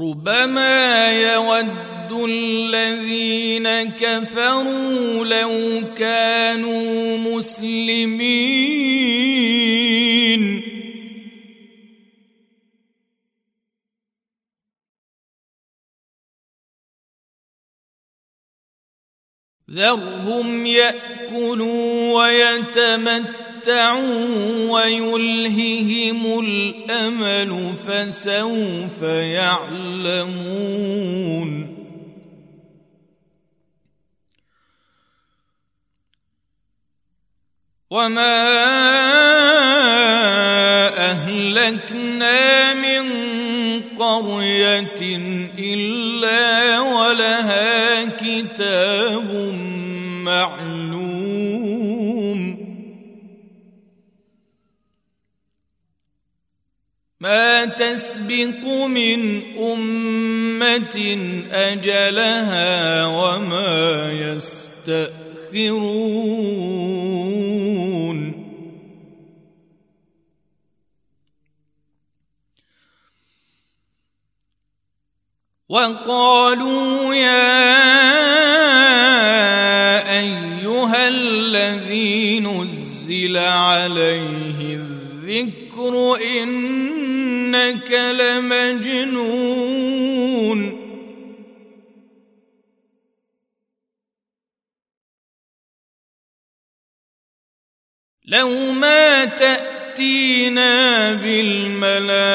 ربما يود الذين كفروا لو كانوا مسلمين. ذرهم يأكلوا ويتمتعوا ويلههم الأمل فسوف يعلمون. وما اهلكنا من قريه الا ولها كتاب معلوم. ما تسبق من أمة أجلها وما يستأخرون. وقالوا يا أيها الذي نزل عليه الذكر إنك لمجنون. لو ما تأتينا بالملائكة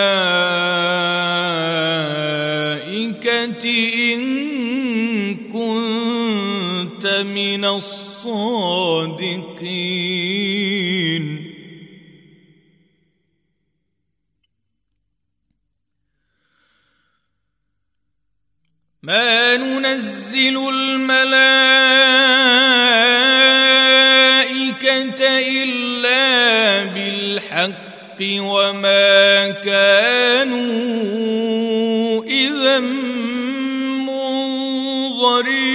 إن كنت من الصادقين. ما ننزل الملائكه الا بالحق وما كانوا اذا منظرين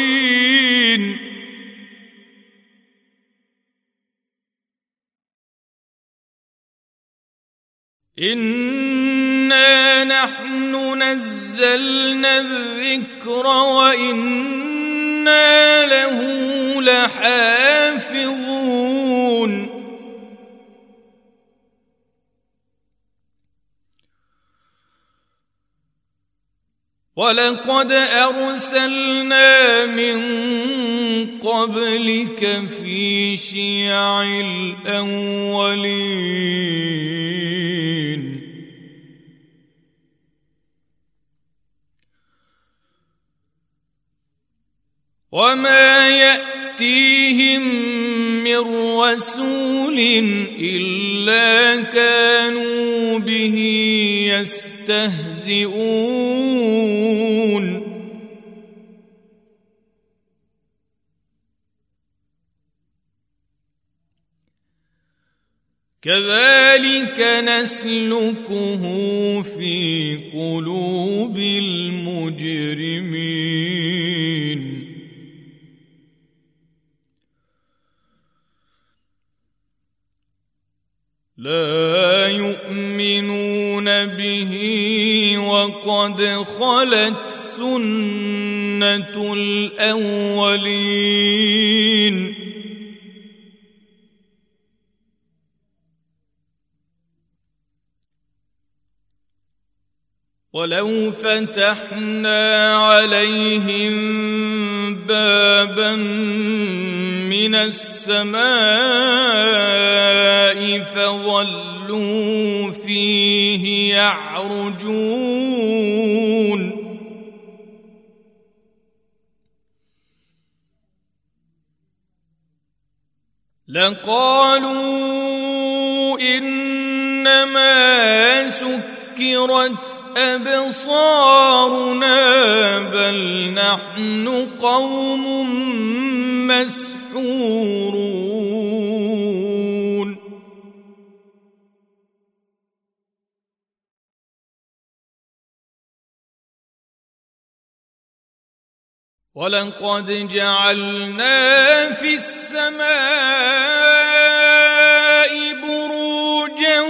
انا نحن نزلنا الذكر وإنا له لحافظون. ولقد أرسلنا من قبلك في شيع الأولين. وما ياتيهم من رسول الا كانوا به يستهزئون كذلك نسلكه في قلوب المجرمين لا يؤمنون به وقد خلت سنة الأولين. ولو فتحنا عليهم بابا من السماء فظلوا فيه يعرجون. لقالوا إنما سكر سكرت أبصارنا بل نحن قوم مسحورون ولقد جعلنا في السماء بروجا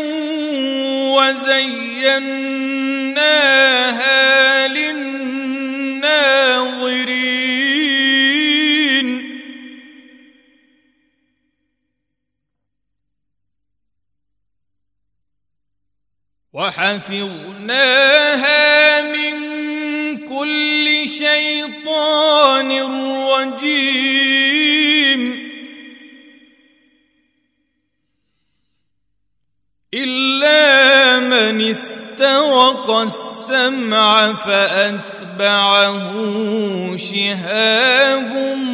وزيناها للناظرين وحفظناها من كل شيطان رجيم. إلا من استرق السمع فأتبعه شهاب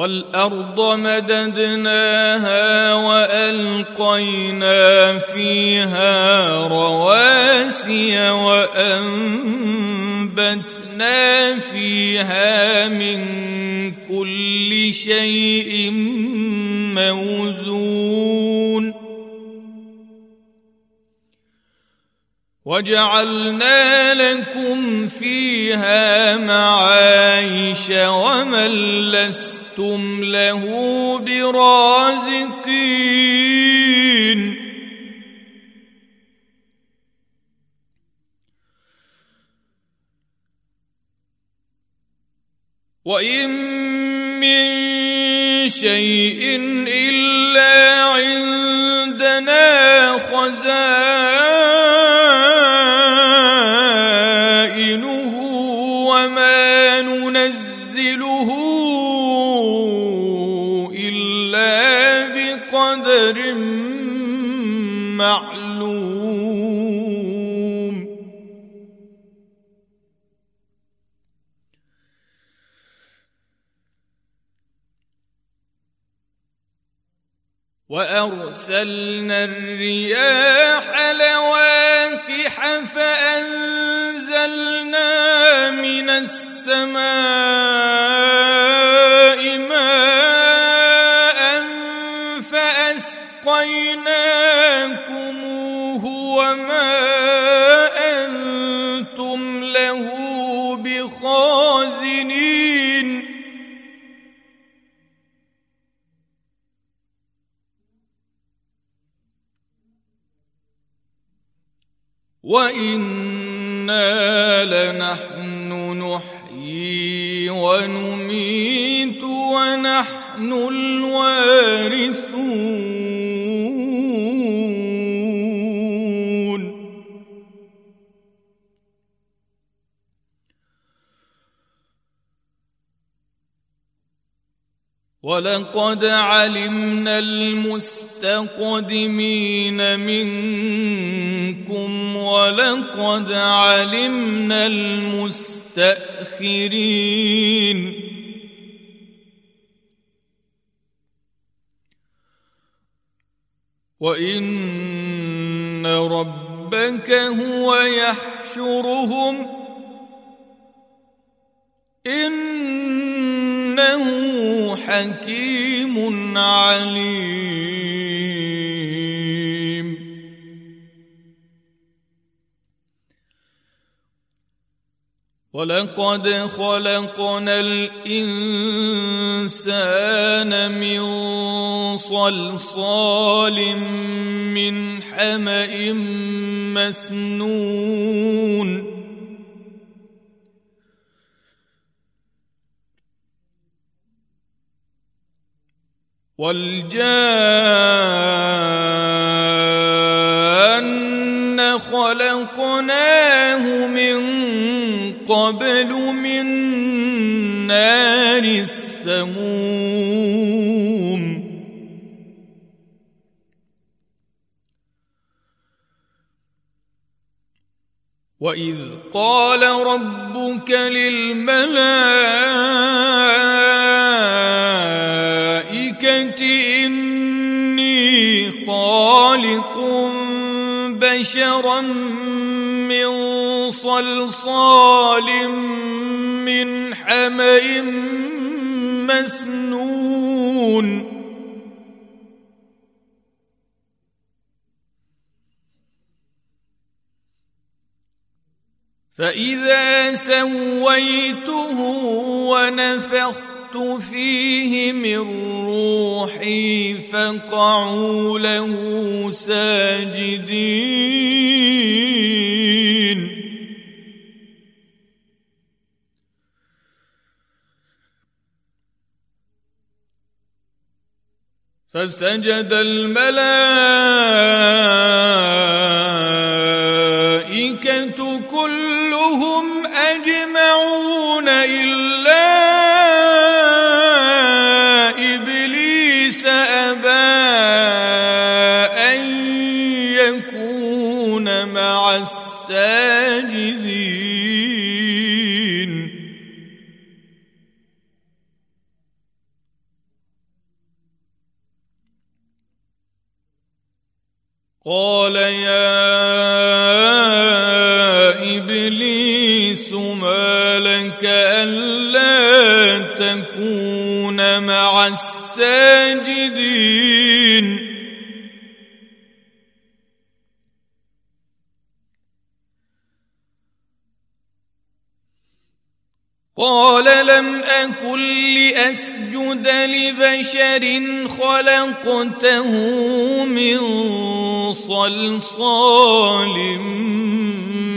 والأرض مددناها وألقينا فيها رواسي وأنبتنا فيها من كل شيء موزون وجعلنا لكم فيها معايش ومن لستم له برازقين. وإن من شيء إلا عندنا خزائنه معلوم وأرسلنا الرياح لواقح فأنزلنا من السماء ولقد علمنا المستقدمين منكم ولقد علمنا المستأخرين. وإن ربك هو يحشرهم. إنه حكيم عليم. ولقد خلقنا الانسان من صلصال من حما مسنون. والجان خلقناه من قبل من نار السموم. واذ قال ربك للملائكه خالق بشرا من صلصال من حمأ مسنون. فإذا سويته ونفخت فيه من روحي فقعوا له ساجدين. فسجد الملائكة الساجدين قال لم أكن لأسجد لبشر خلقته من صلصال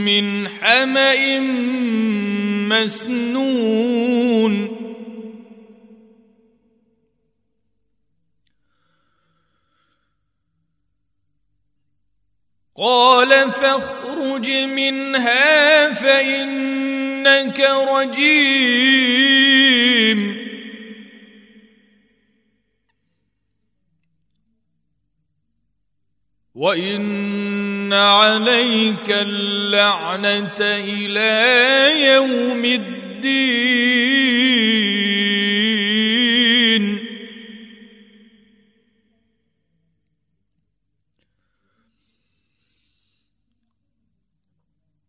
من حمأ مسنون. قال فاخرج منها فإنك رجيم. وإن عليك اللعنة إلى يوم الدين.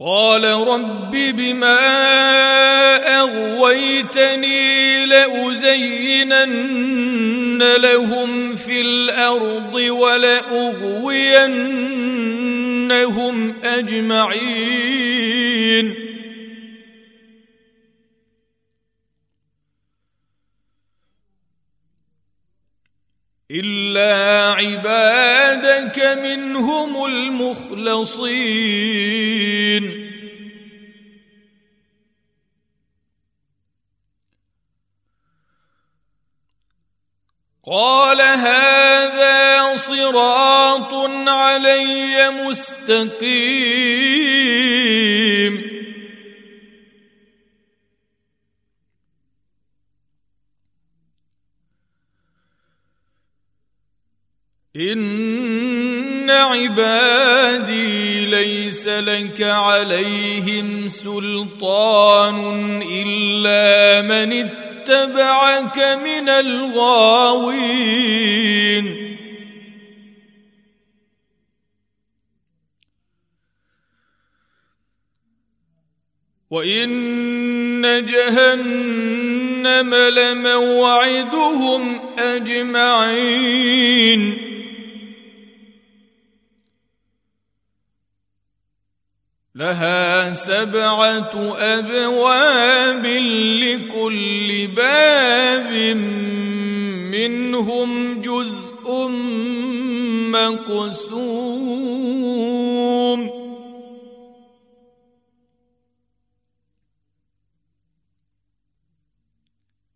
قال رب بما أغويتني لأزينن لهم في الأرض ولأغوينهم أجمعين. إلا عبادك منهم المخلصين. قال هذا صراط علي مستقيم. ان عبادي ليس لك عليهم سلطان إلا من اتبعك من الغاوين. وإن جهنم لموعدهم أجمعين. لها سبعة أبواب لكل باب منهم جزء مقسوم.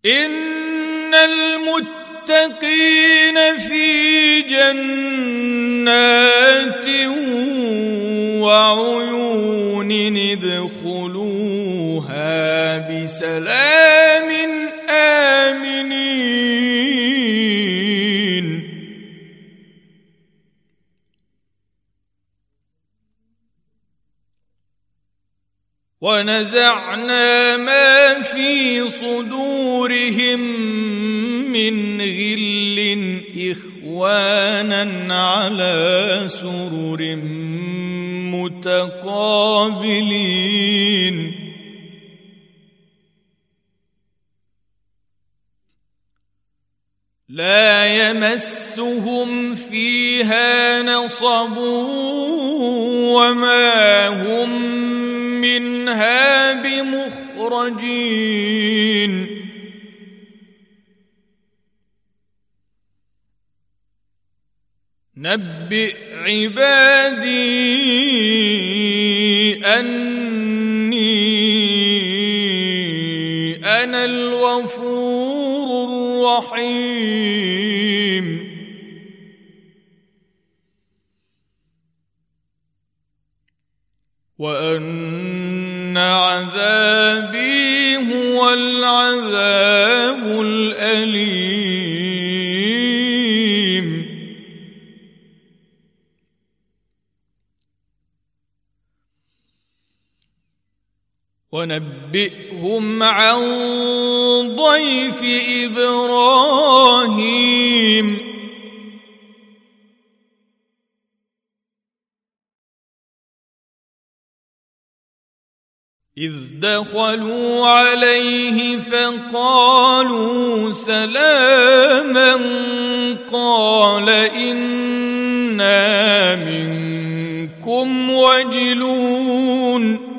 إن المتقين في جنات وعيون ادخلوها بسلام آمنين. ونزعنا ما في صدورهم من غل إخوانا على سرر متقابلين. لا يمسهم فيها نصب وما هم منها بمخرجين. نبئ عبادي أني أنا الغفور الرحيم. وأن عذابي هو العذاب الاليم ونبئهم عن ضيف إبراهيم إذ دخلوا عليه فقالوا سلاما قال إنا منكم وجلون.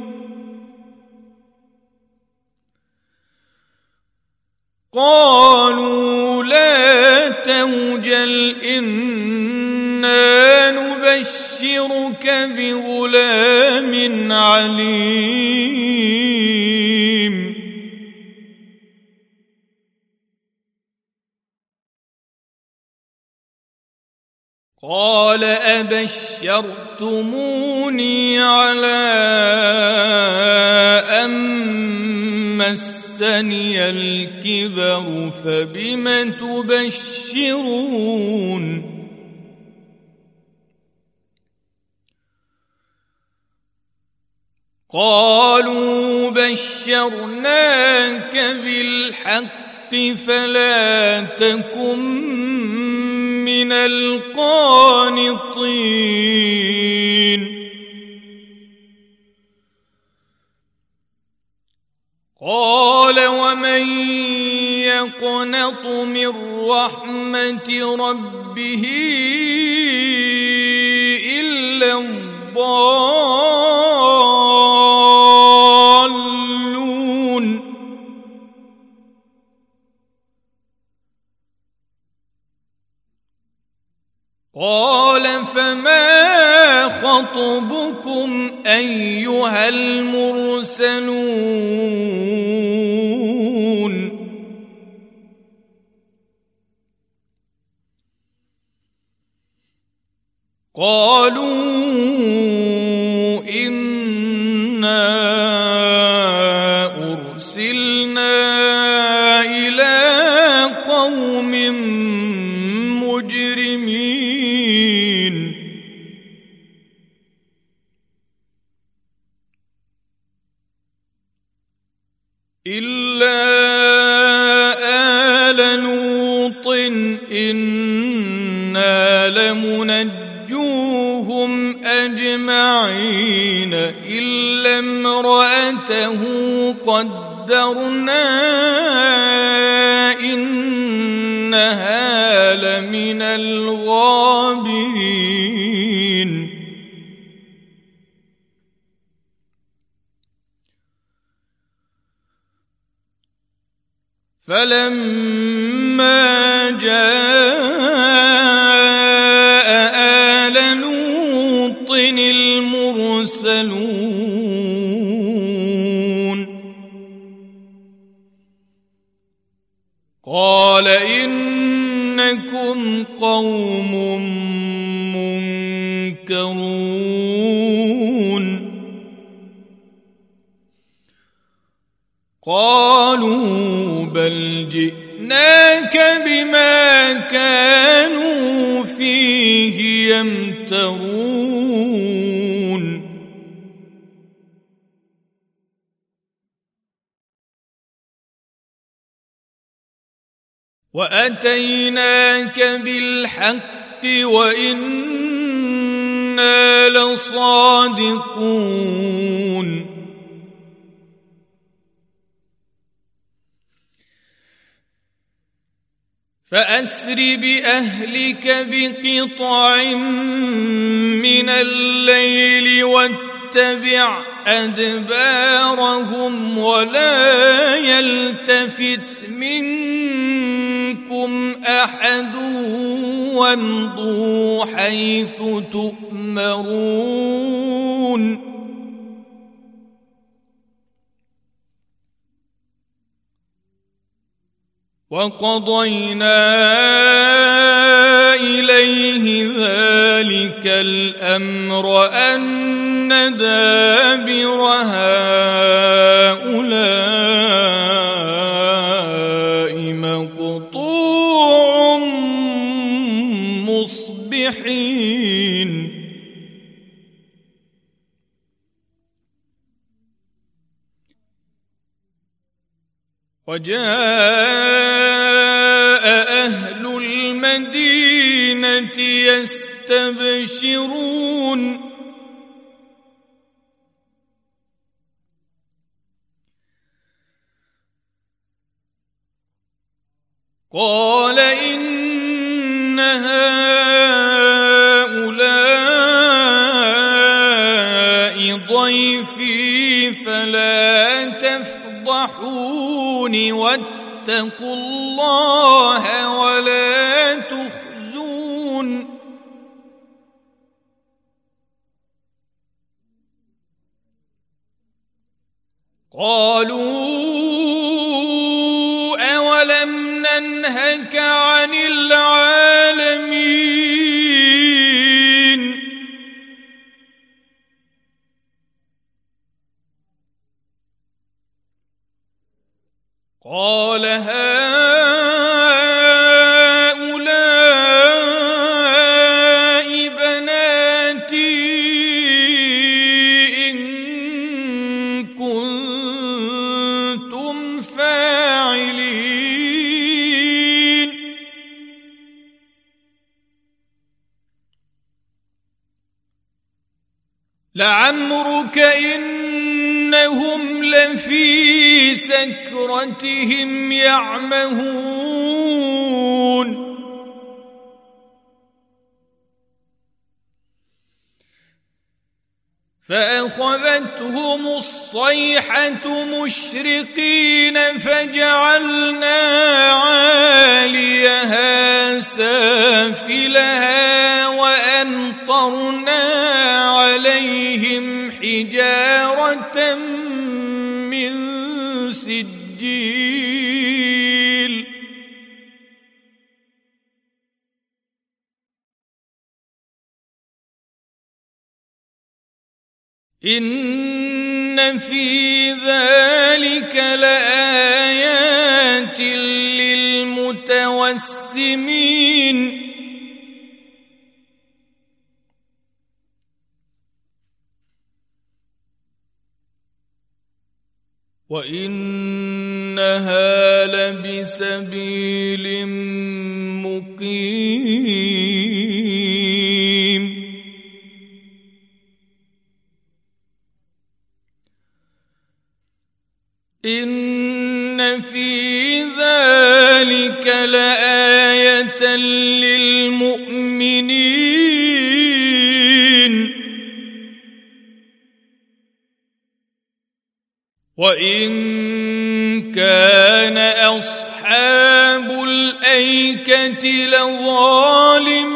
قالوا لا توجل إنا نبشرك بغلام عليم. قال أبشرتموني على أن مسني الكبر فبم تبشرون؟ قالوا بشرناك بالحق فلا تكن من القانطين. قال ومن يقنط من رحمة ربه إلا الضالون خطبكم أيها المرسلون. قالوا لمنجوهم أجمعين إلا امرأته قدرنا إنها لمن الغابرين. فلما جاء منكرون قالوا بل جئناك بما كانوا فيه يمترون. وأتيناك بالحق وأنا لصادقون. فأسر بأهلك بقطع من الليل واتبع أدبارهم ولا يلتفت منكم أحد وامضوا حيث تؤمرون. وقضينا إليه ذلك الأمر أن دابر وجاء أهل المدينة يستبشرون. قال إن هؤلاء واتقوا الله ولا لعمرك إنهم لفي سكرتهم يعمهون. فأخذتهم الصيحة مشرقين فجعلنا عاليها سافلها وأمطرنا عليهم حجارة من سجيل إن في ذلك لآيات للمتوسمين. وإنها لبسبيل مقيم. في ذلك لآية للمؤمنين وإن كان أصحاب الأيكة لظالمين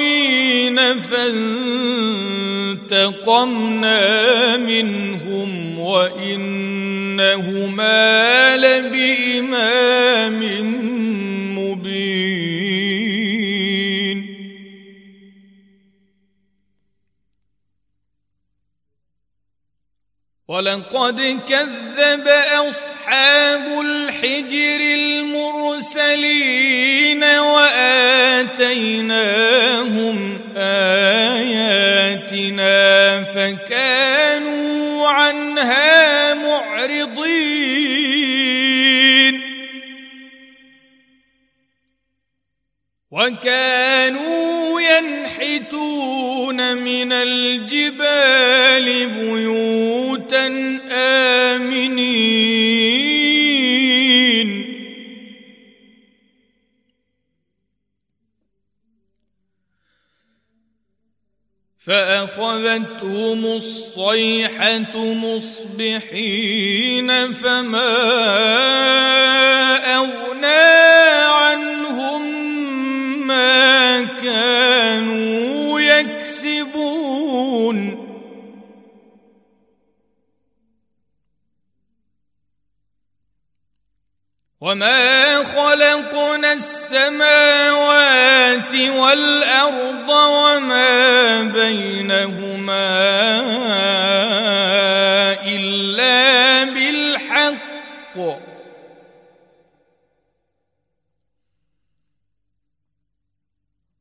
فانتقمنا منهم وانهما لبإمام مبين. ولقد كذب أصحاب الحجر المرسلين وآتيناهم آياتنا فكانوا عنها وكانوا ينحتون من الجبال بيوتا آمنين. فأخذتهم الصيحة مصبحين فما أغنى وما خلقنا السماوات والارض وما بينهما الا بالحق.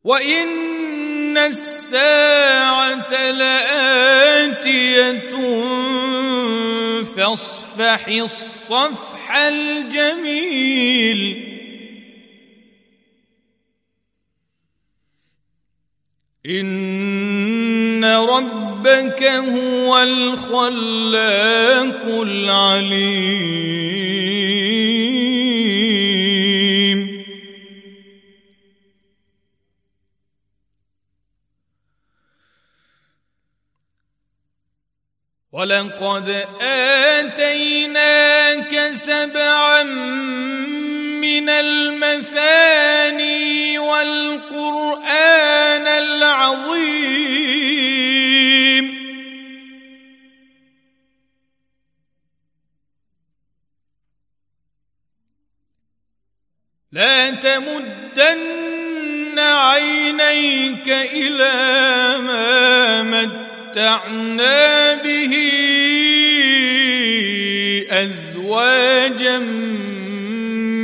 وان الساعة لاتيه فاصفح الصفح الجميل. إن ربك هو الخلاق العليم. ولقد آتيناك سبعا من المثاني والقرآن العظيم. لا تمدن عينيك إلى ما متعنا به ازواجا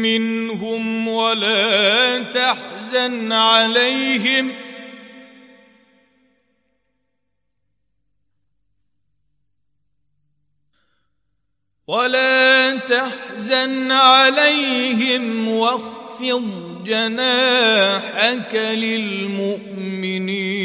منهم ولا تحزن عليهم ولا تحزن عليهم واخفض جناحك للمؤمنين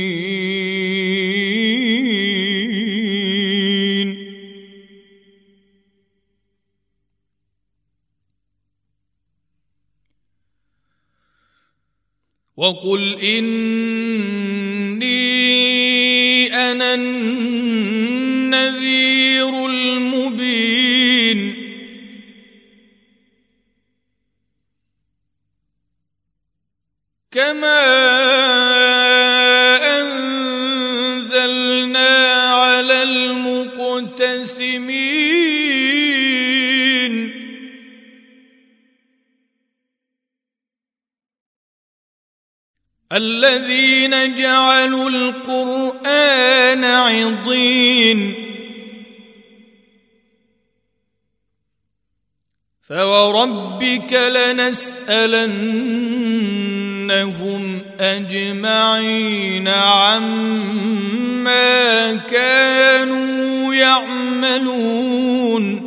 وقل إني أنا النذير المبين. كما انزلنا على المقتسمين الذين جعلوا القرآن عضين. فوربك لنسألنهم أجمعين عما كانوا يعملون.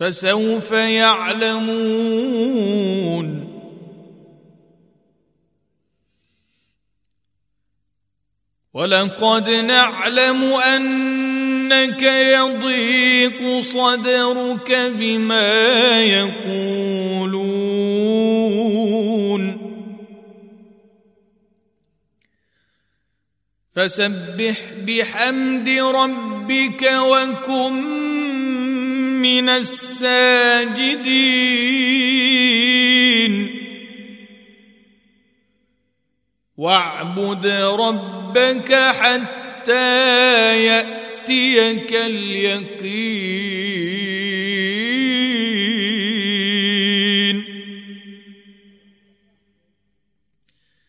فسوف يعلمون. ولقد نعلم أنك يضيق صدرك بما يقولون. فسبح بحمد ربك وكن من الساجدين. واعبد ربك حتى يأتيك اليقين.